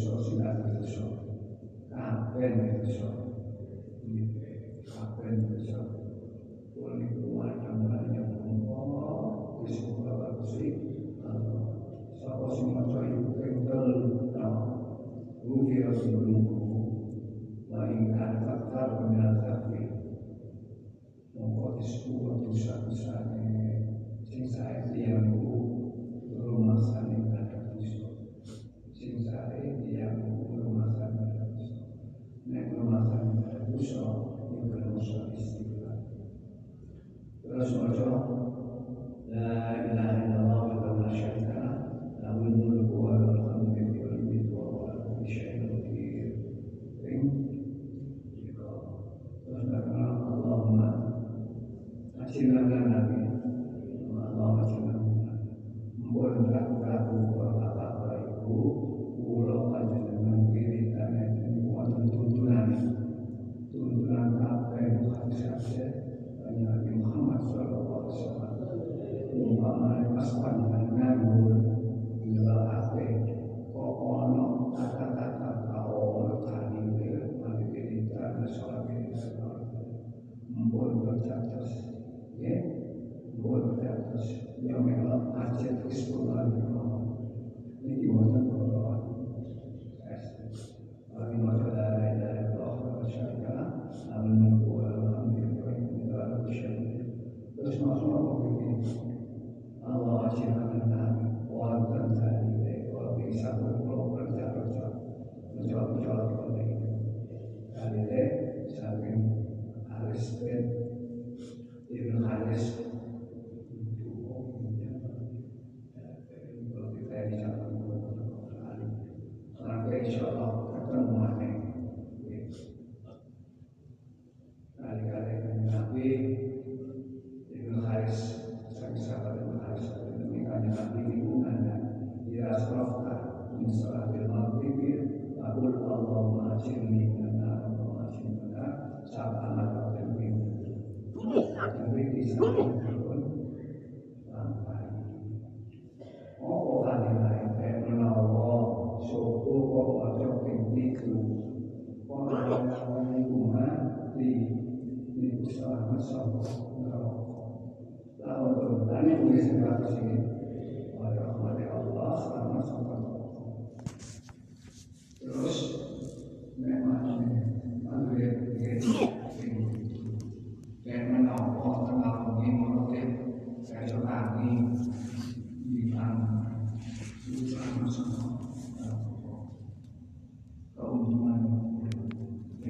religiosidade.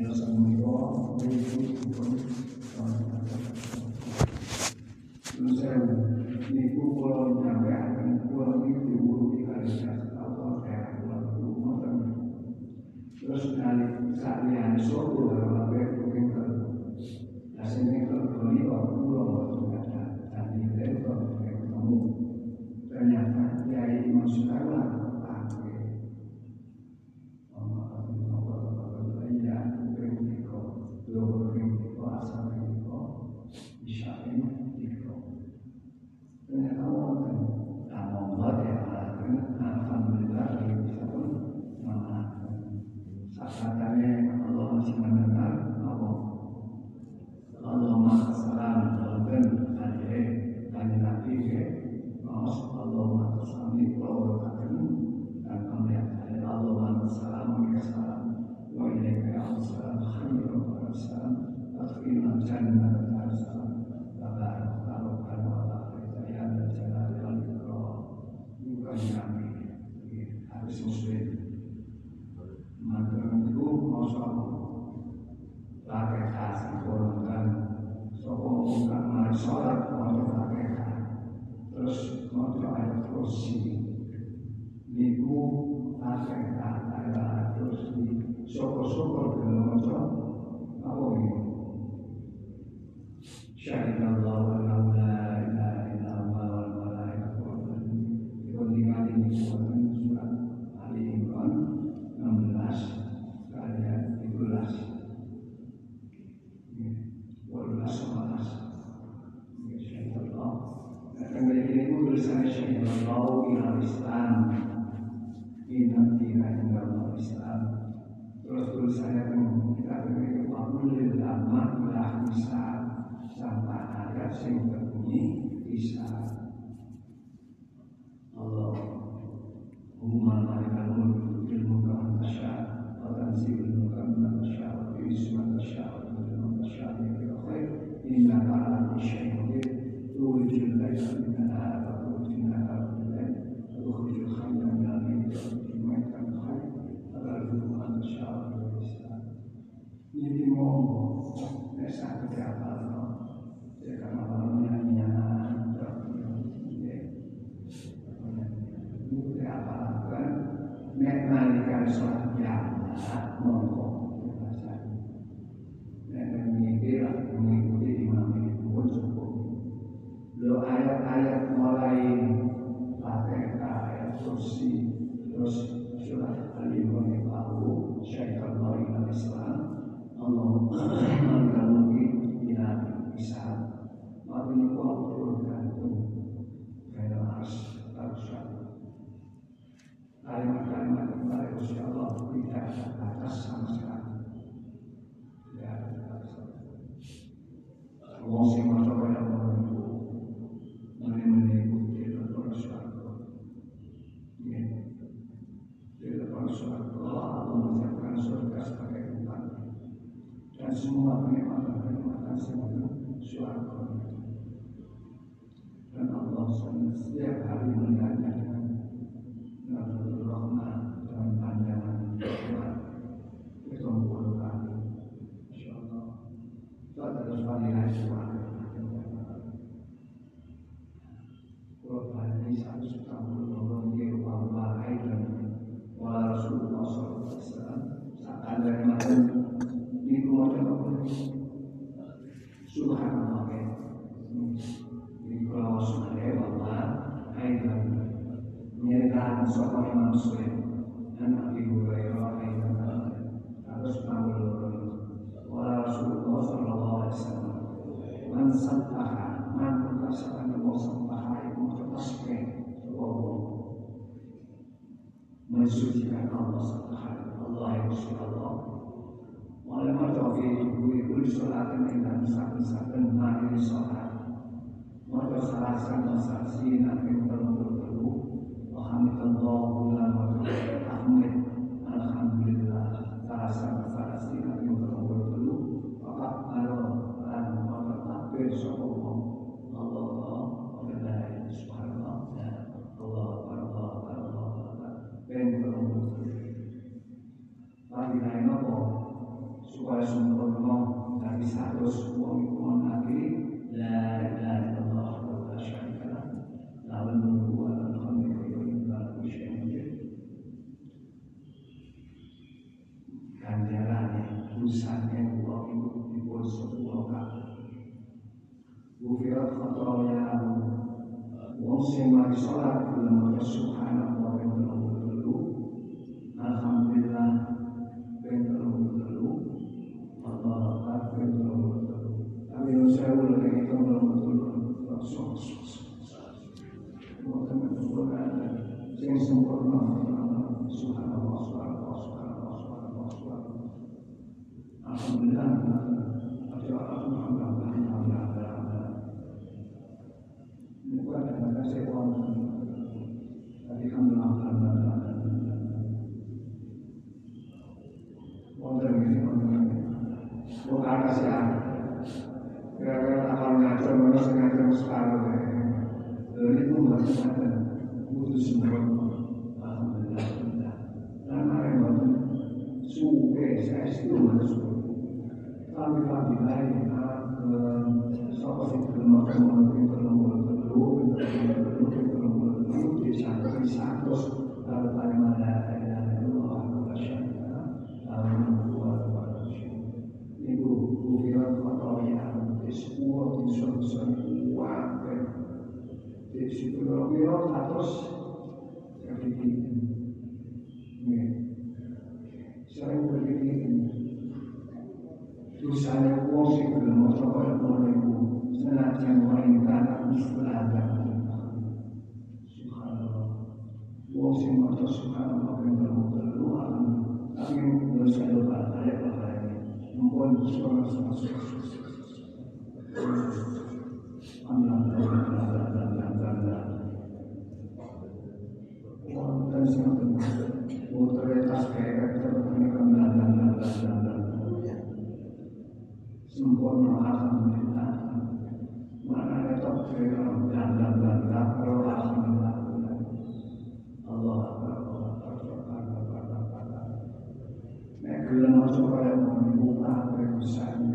you know, someone go off, Alhamdulillah, Alhamdulillah, Alhamdulillah, nikmat Allah insya Allah tidak terbatas sama sekali. Tidak ada terbatas. Wong sing maca kaya ngono iku menene bukti tentang. Ya. Allah mengucapkan surga sebagai tempat dan semua kenikmatan-kenikmatan semuanya swarga. Dan Allah setiap hari mengajarkan mensucikan Allah Subhanahu Allah yang ya Rasulullah. Mulai mertofi ibu-ibu sholat dengan sakin-sakin mari sholat. Mereka salah sama saksi nabi berlalu-lalu. Alhamdulillah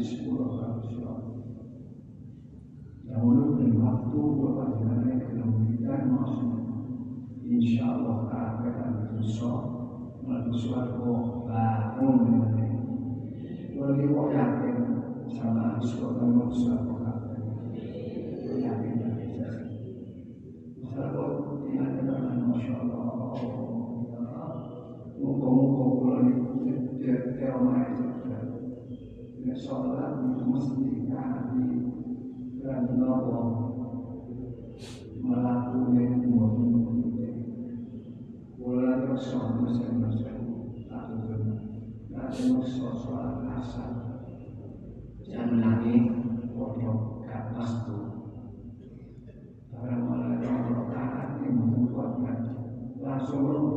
sicuro farlo Yahunu nel mattubo la dinamica dell'umanità nostra, inshallah, carta non so, ma il suo arco va come Volevi vogliate, sarà il suo amore sulla avvocata. Vogliate in chiesa. Sarà non andare a inshallah, o comunque quello che ormai è sholat di masjid kami dan nolong melakukan mungkin. Mulai bersama saya satu dan bersama sholat jangan lagi kodok atas tuh karena mulai kodok kanan yang langsung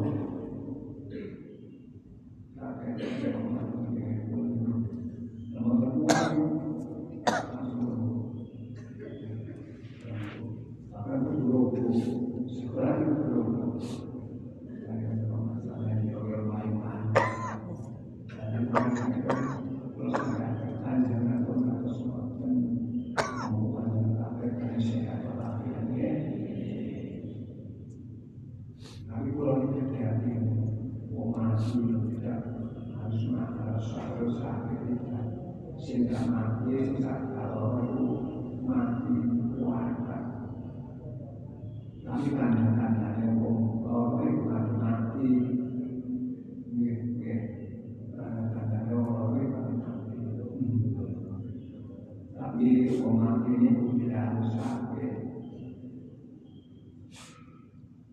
Mati somatnya tidak harus sakit.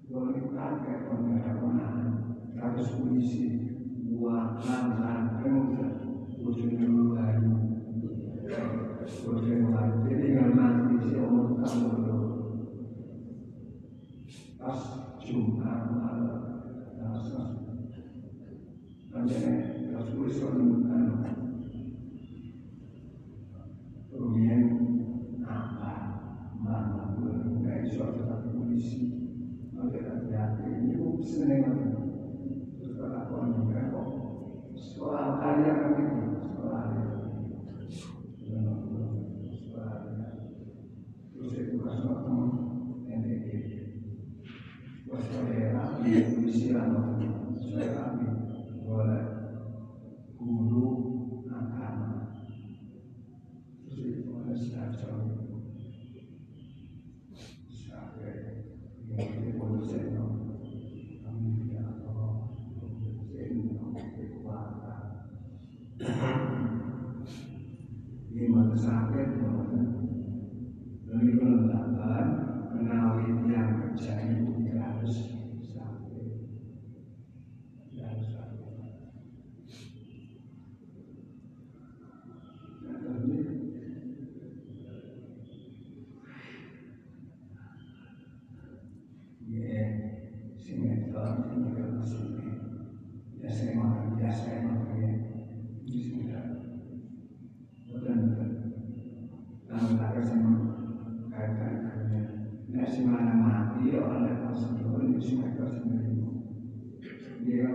Boleh pakai penggarapan, harus mengisi buatan dan pemuda, ujungnya sakit Jadi penetapan menawi yang tidak harus sakit Tidak harus sakit Nah, tapi Ya, sinetron ini kan masih ya saya makan ya saya makan ya ini sudah betul betul kalau tak ke sana kaitannya si mana mati orang yang tahu sendiri ini si mereka dia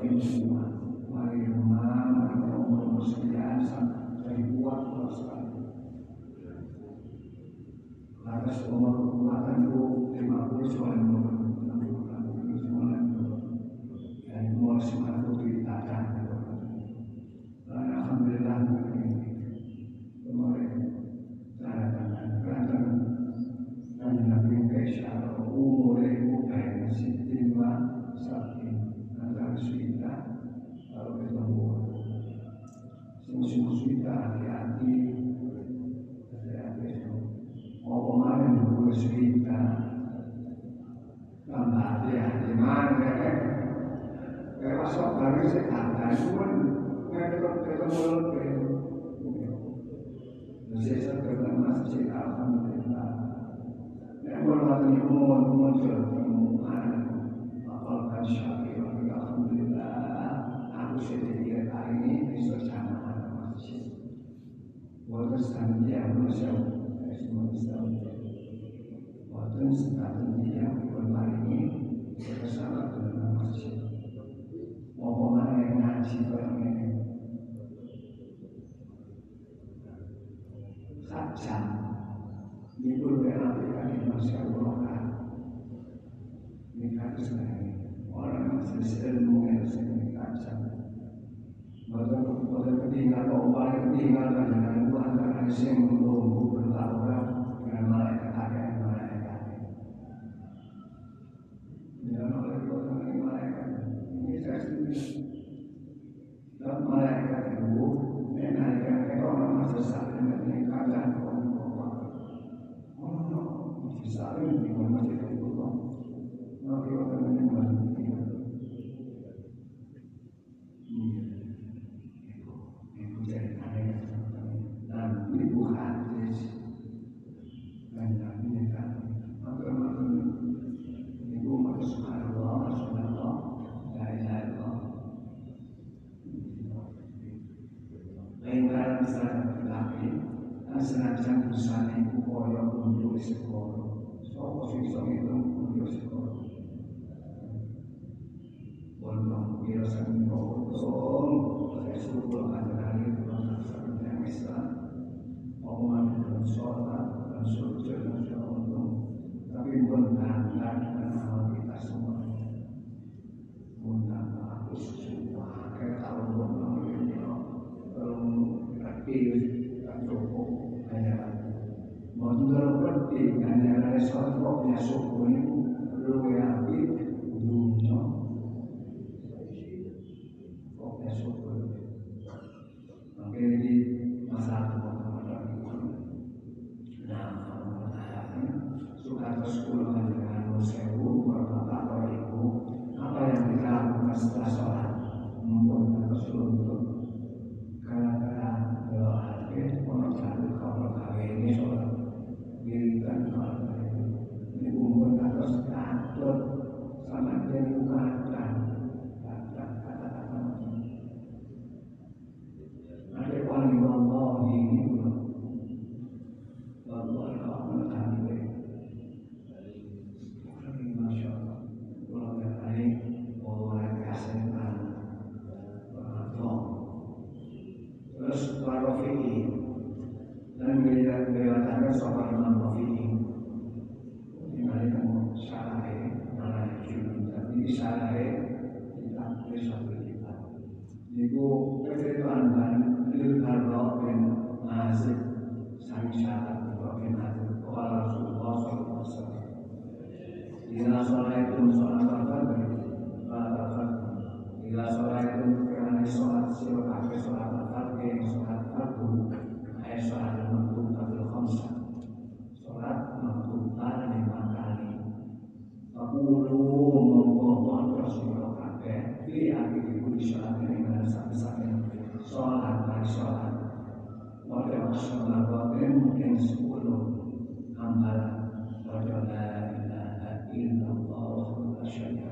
dilakukan semua mari rumah mari umur sekian sampai kuat lemaskan lantas kekuatan itu 50 soal hati-hati hati-hati mana ya pun muncul Selanjutnya kembali ini bersama dengan masjid Mau ke mana yang ngaji orang ini Sajam Itu dengan aplikasi Masya Allah Ini kata sebenarnya Orang yang selesai ilmu yang kacau Bahkan pada ketinggalan obat ketinggalan dengan itu antara yang menunggu berlawan dengan malaikat yang malaikat. Oleh kota ini malaikat. Ini saya sendiri. Dan malaikat itu menaikkan ke orang masa saat dengan keadaan orang tua. Oh no, bisa ini di mana masih itu kok. Nanti kota ini masih jadi aneh dan ibu hadis dan nabi kan maka maka ibu maka subhanallah subhanallah la ilaha illallah sana lagi senajan busana ibu koyo untuk sekolah so sing itu untuk sekolah Bontong kira sang bontong saya suruh ajaran itu yang Islam omongan dan sholat dan sujud dan sholat tapi benar dan hal kita semua benar aku semua kayak tahu bontong ini belum aktif dan cukup hanya Mondor pergi hanya ada sholat yang suku ini tidak mendewasakan sopan sholat mari sholat. Warga masyarakat wakil mungkin sepuluh hambalan warga la ilaha illallah wa syaitan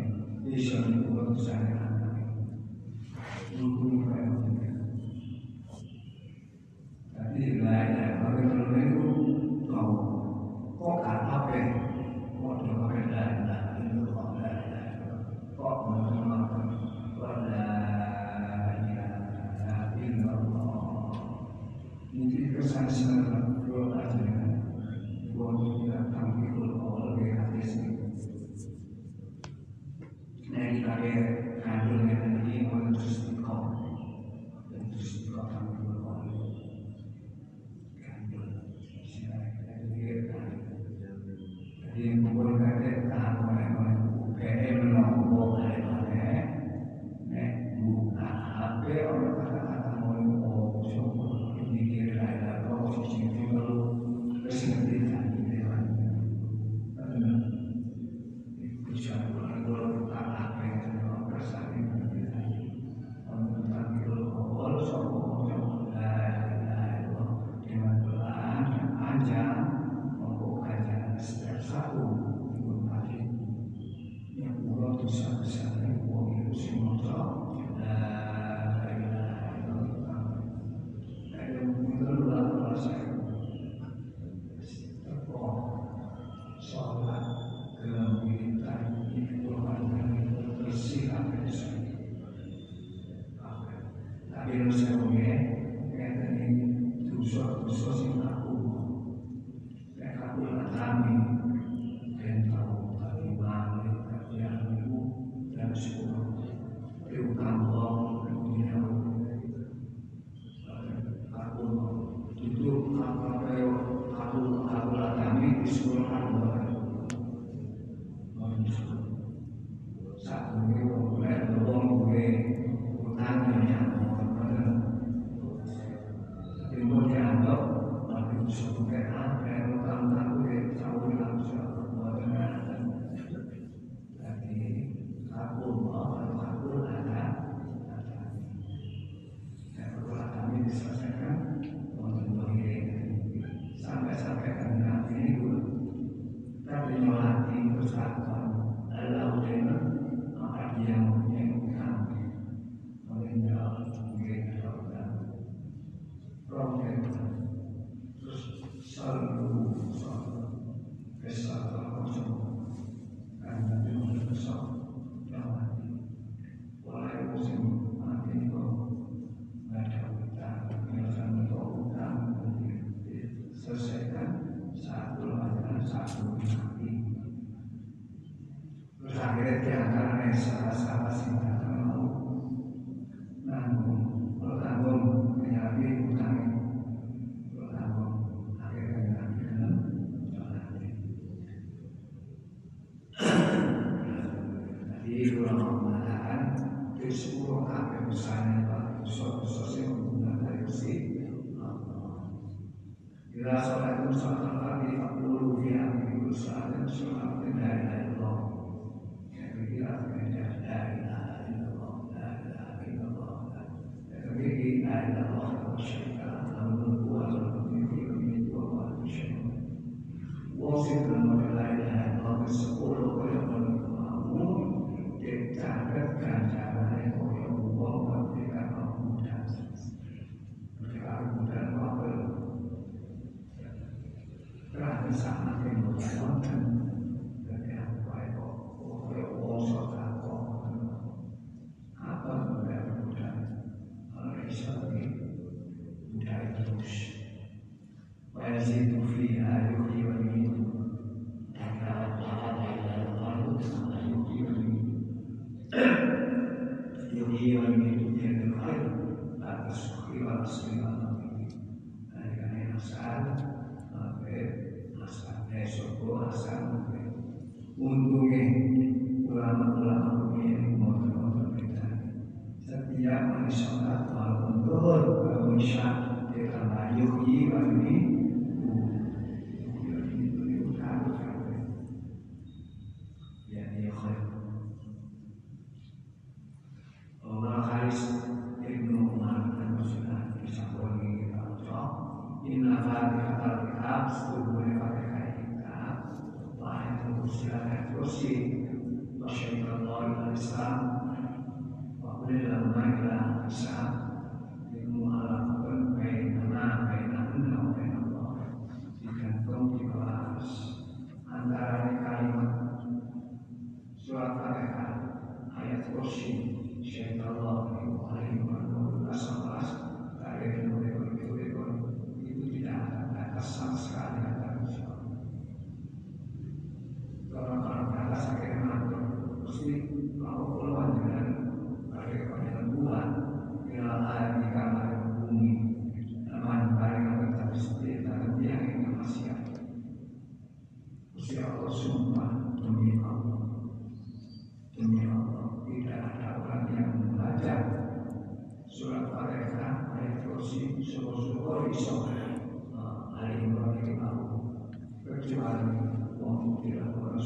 di suatu saya.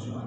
anos.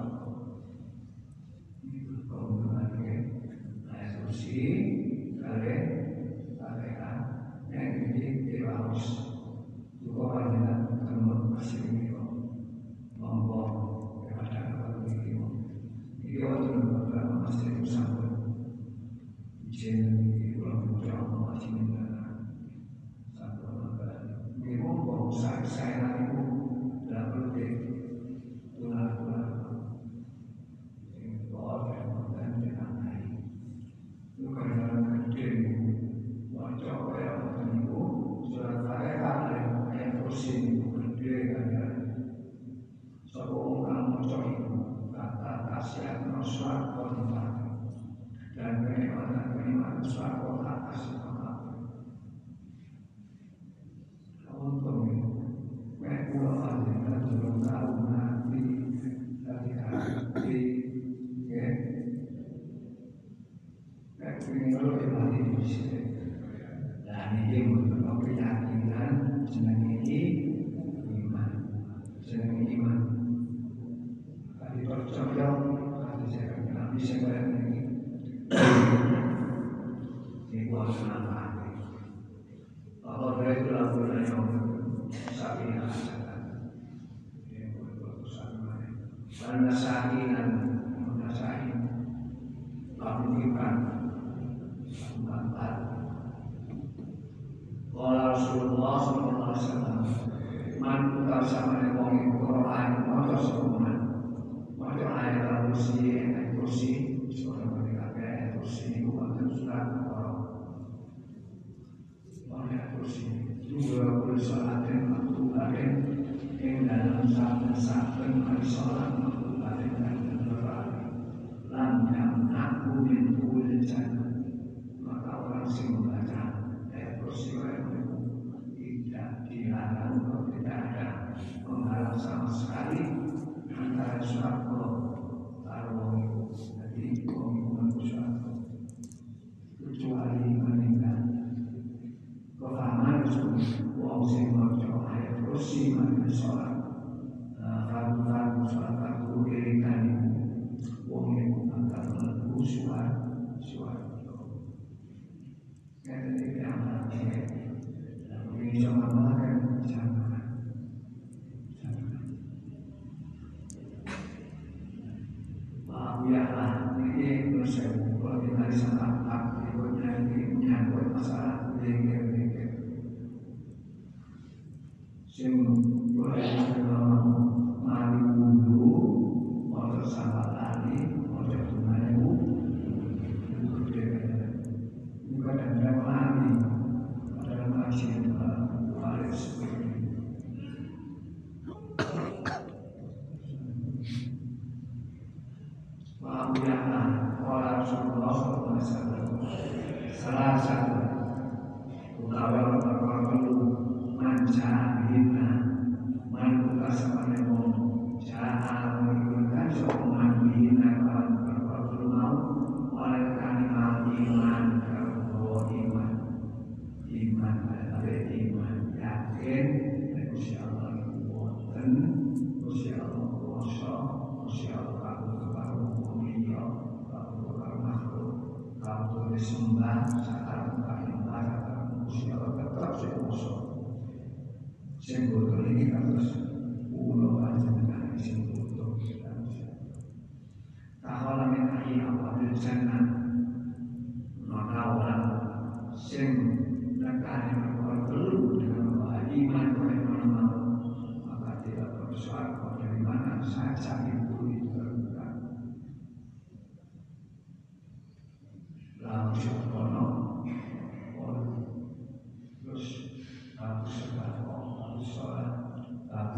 pada saking persoalan mengubahkan dan berlaku lanjang aku mintuul jannah. Maka orang sing membaca evolusi itu tidak dilarang atau tidak ada menghalang sama sekali antara surat Allah kalau jadi sing boten iki kados ulo ajeng kang sing boten kados tahala min ahli awal jannah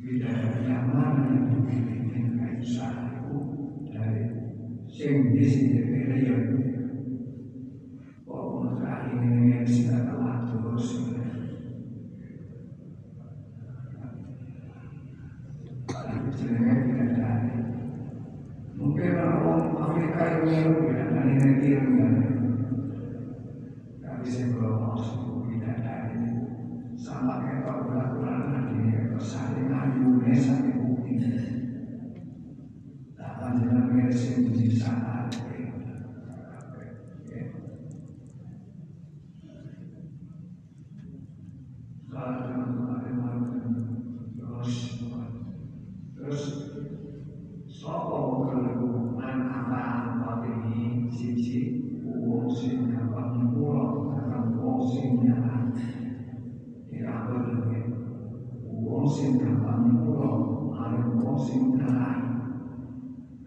pidä jamana näin kaiksaako tai sen esille perjantai. Ovat aina mielessä tapahtuvuusille. Mungkin orang-orang Afrika yang merupakan anak-anak posing terbang pulau ada posing terang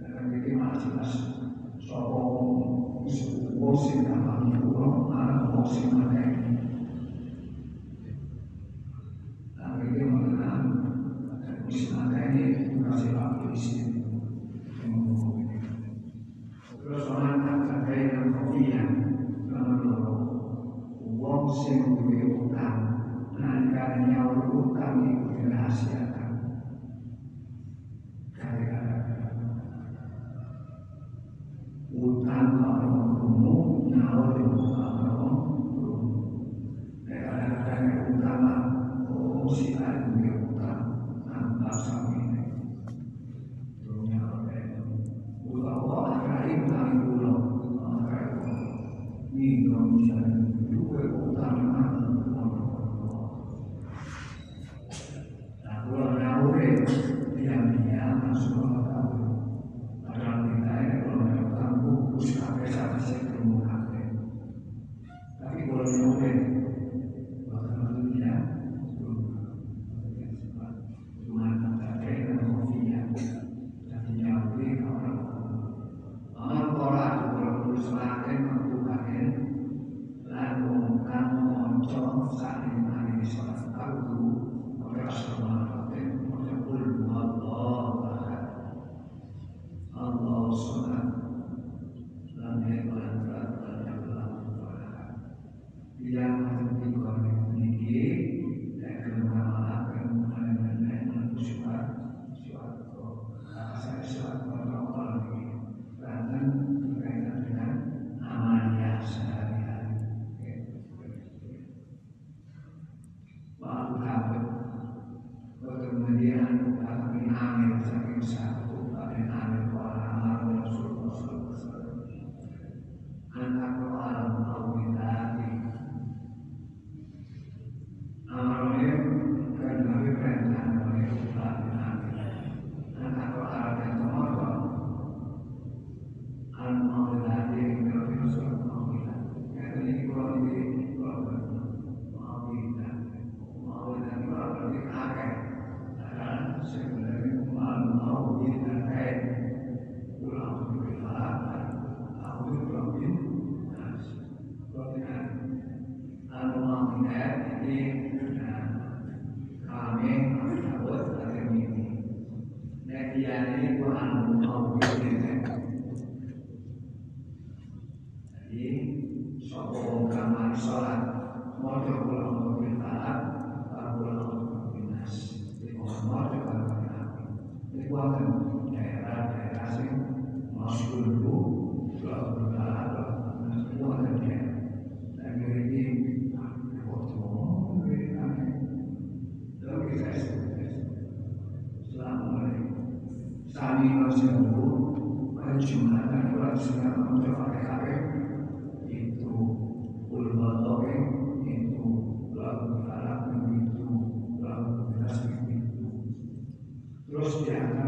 dan bikin mas sopo posing terbang pulau ada posing ada Terus orang kami di rahasia. lo studiamo.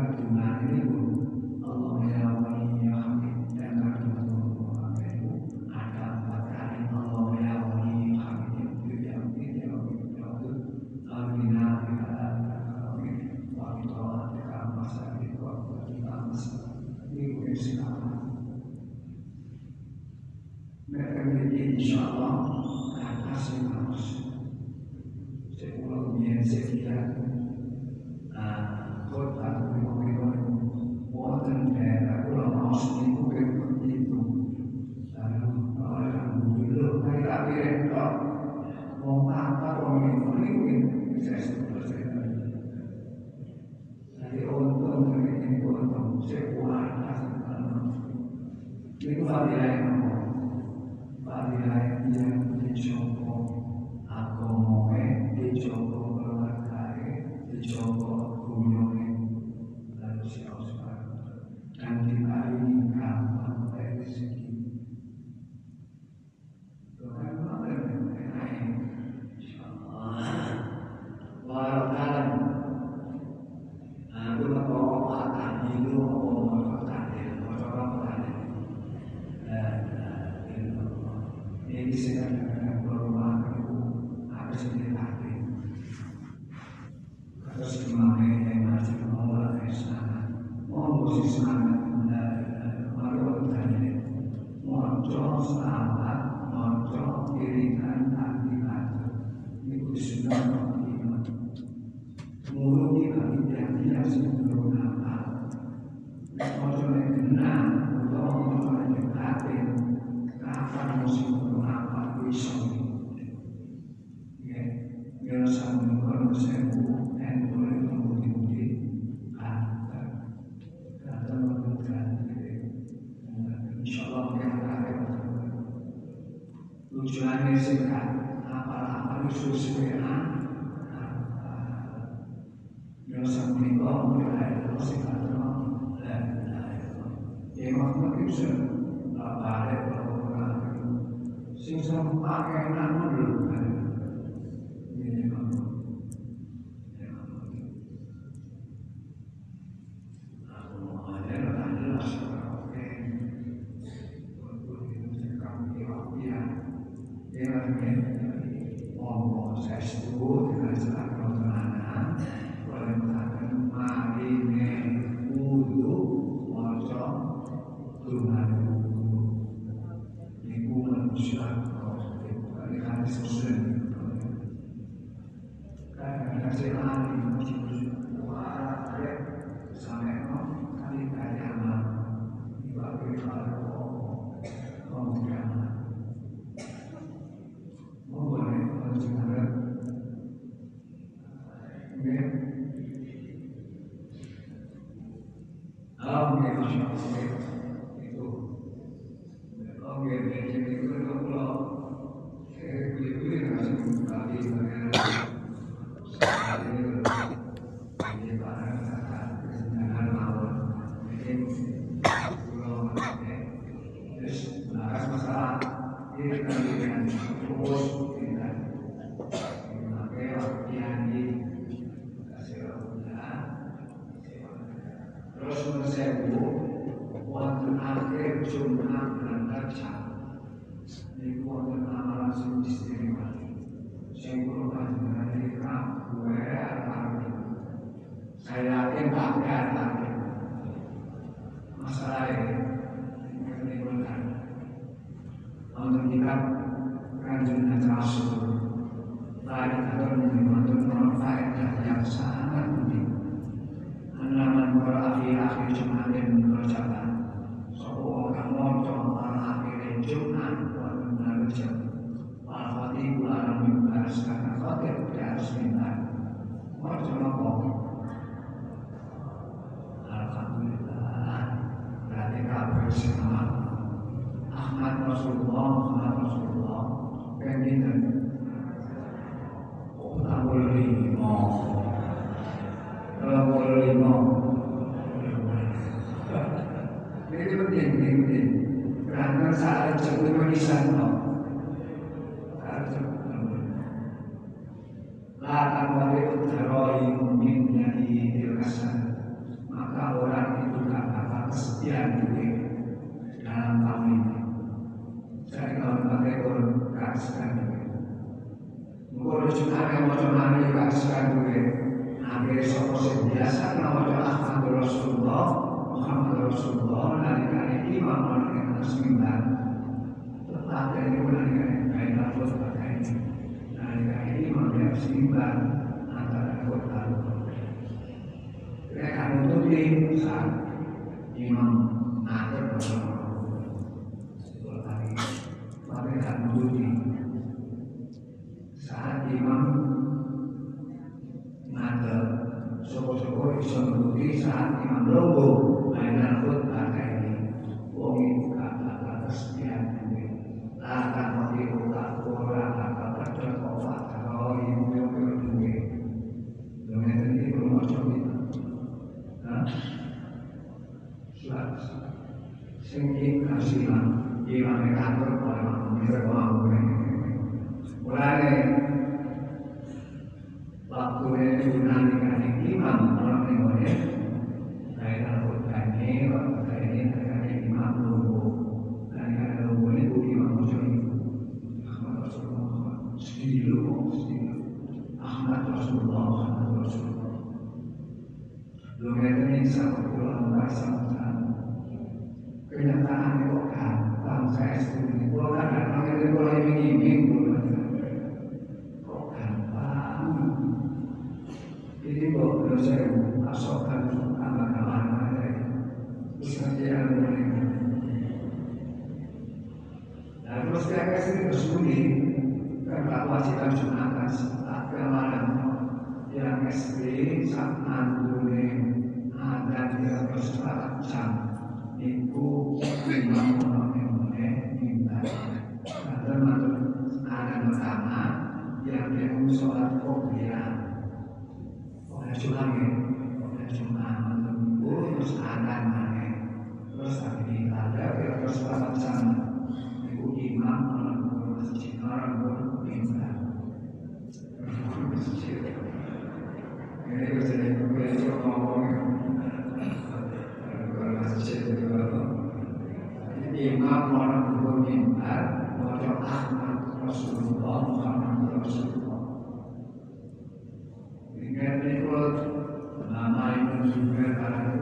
khususnya dosa dan sing pakai nama dulu. caminho. Lima. Ini penting, penting. Karena saat. Lakan wali utaroi dirasa maka orang itu bakal kesetiaan duit dalam. Saya kalau pakai duit. Mungkin juga yang mau nih kasihkan Akhirnya sopo biasa ada Ahmad Rasulullah, Muhammad Rasulullah, nanti kali imam orang yang harus minta. Tetap dari bulan ini, baik lafaz pakai ini. Nanti kali imam yang harus minta antara kota mereka nutupi saat imam akhir Setelah hari mereka nutupi saat imam bisa nutupi saat imam logo mainan ini wong itu kata kesediaan ini akan mati kota ora akan terjadi kota kalau ibu yang berdua dengan ini belum macam itu surat sing kasih lah imam kantor mengira mau ini Yunani kan imam orang ini saya takut kami waktu saya ini terkait imam logo dan ada logo itu imam macam itu Ahmad Rasulullah sedih logo sedih Ahmad Rasulullah Ahmad Rasulullah belum ini satu pulau merasa kenyataan itu gampang saya setuju pulau kan datang itu pulau ini ini kok gampang ini kok belum saya masukkan tambah kawan ada terus nanti ada mulai nah terus saya kasih bersembunyi karena kewajiban jumatan saat kemarin yang SD saat nandune ada dia bersepakat jam itu imam orang yang minta ada masuk ada pertama yang dia kopiah oleh lagi oleh cuma menunggu terus ada mana? Terus tadi ada dia bersepakat jam itu imam orang masjid orang minta masjid ini bisa diperbaiki ngomong masjid itu imam orang berminta wajah Ahmad Rasulullah Muhammad Rasulullah Ikut nama itu juga karena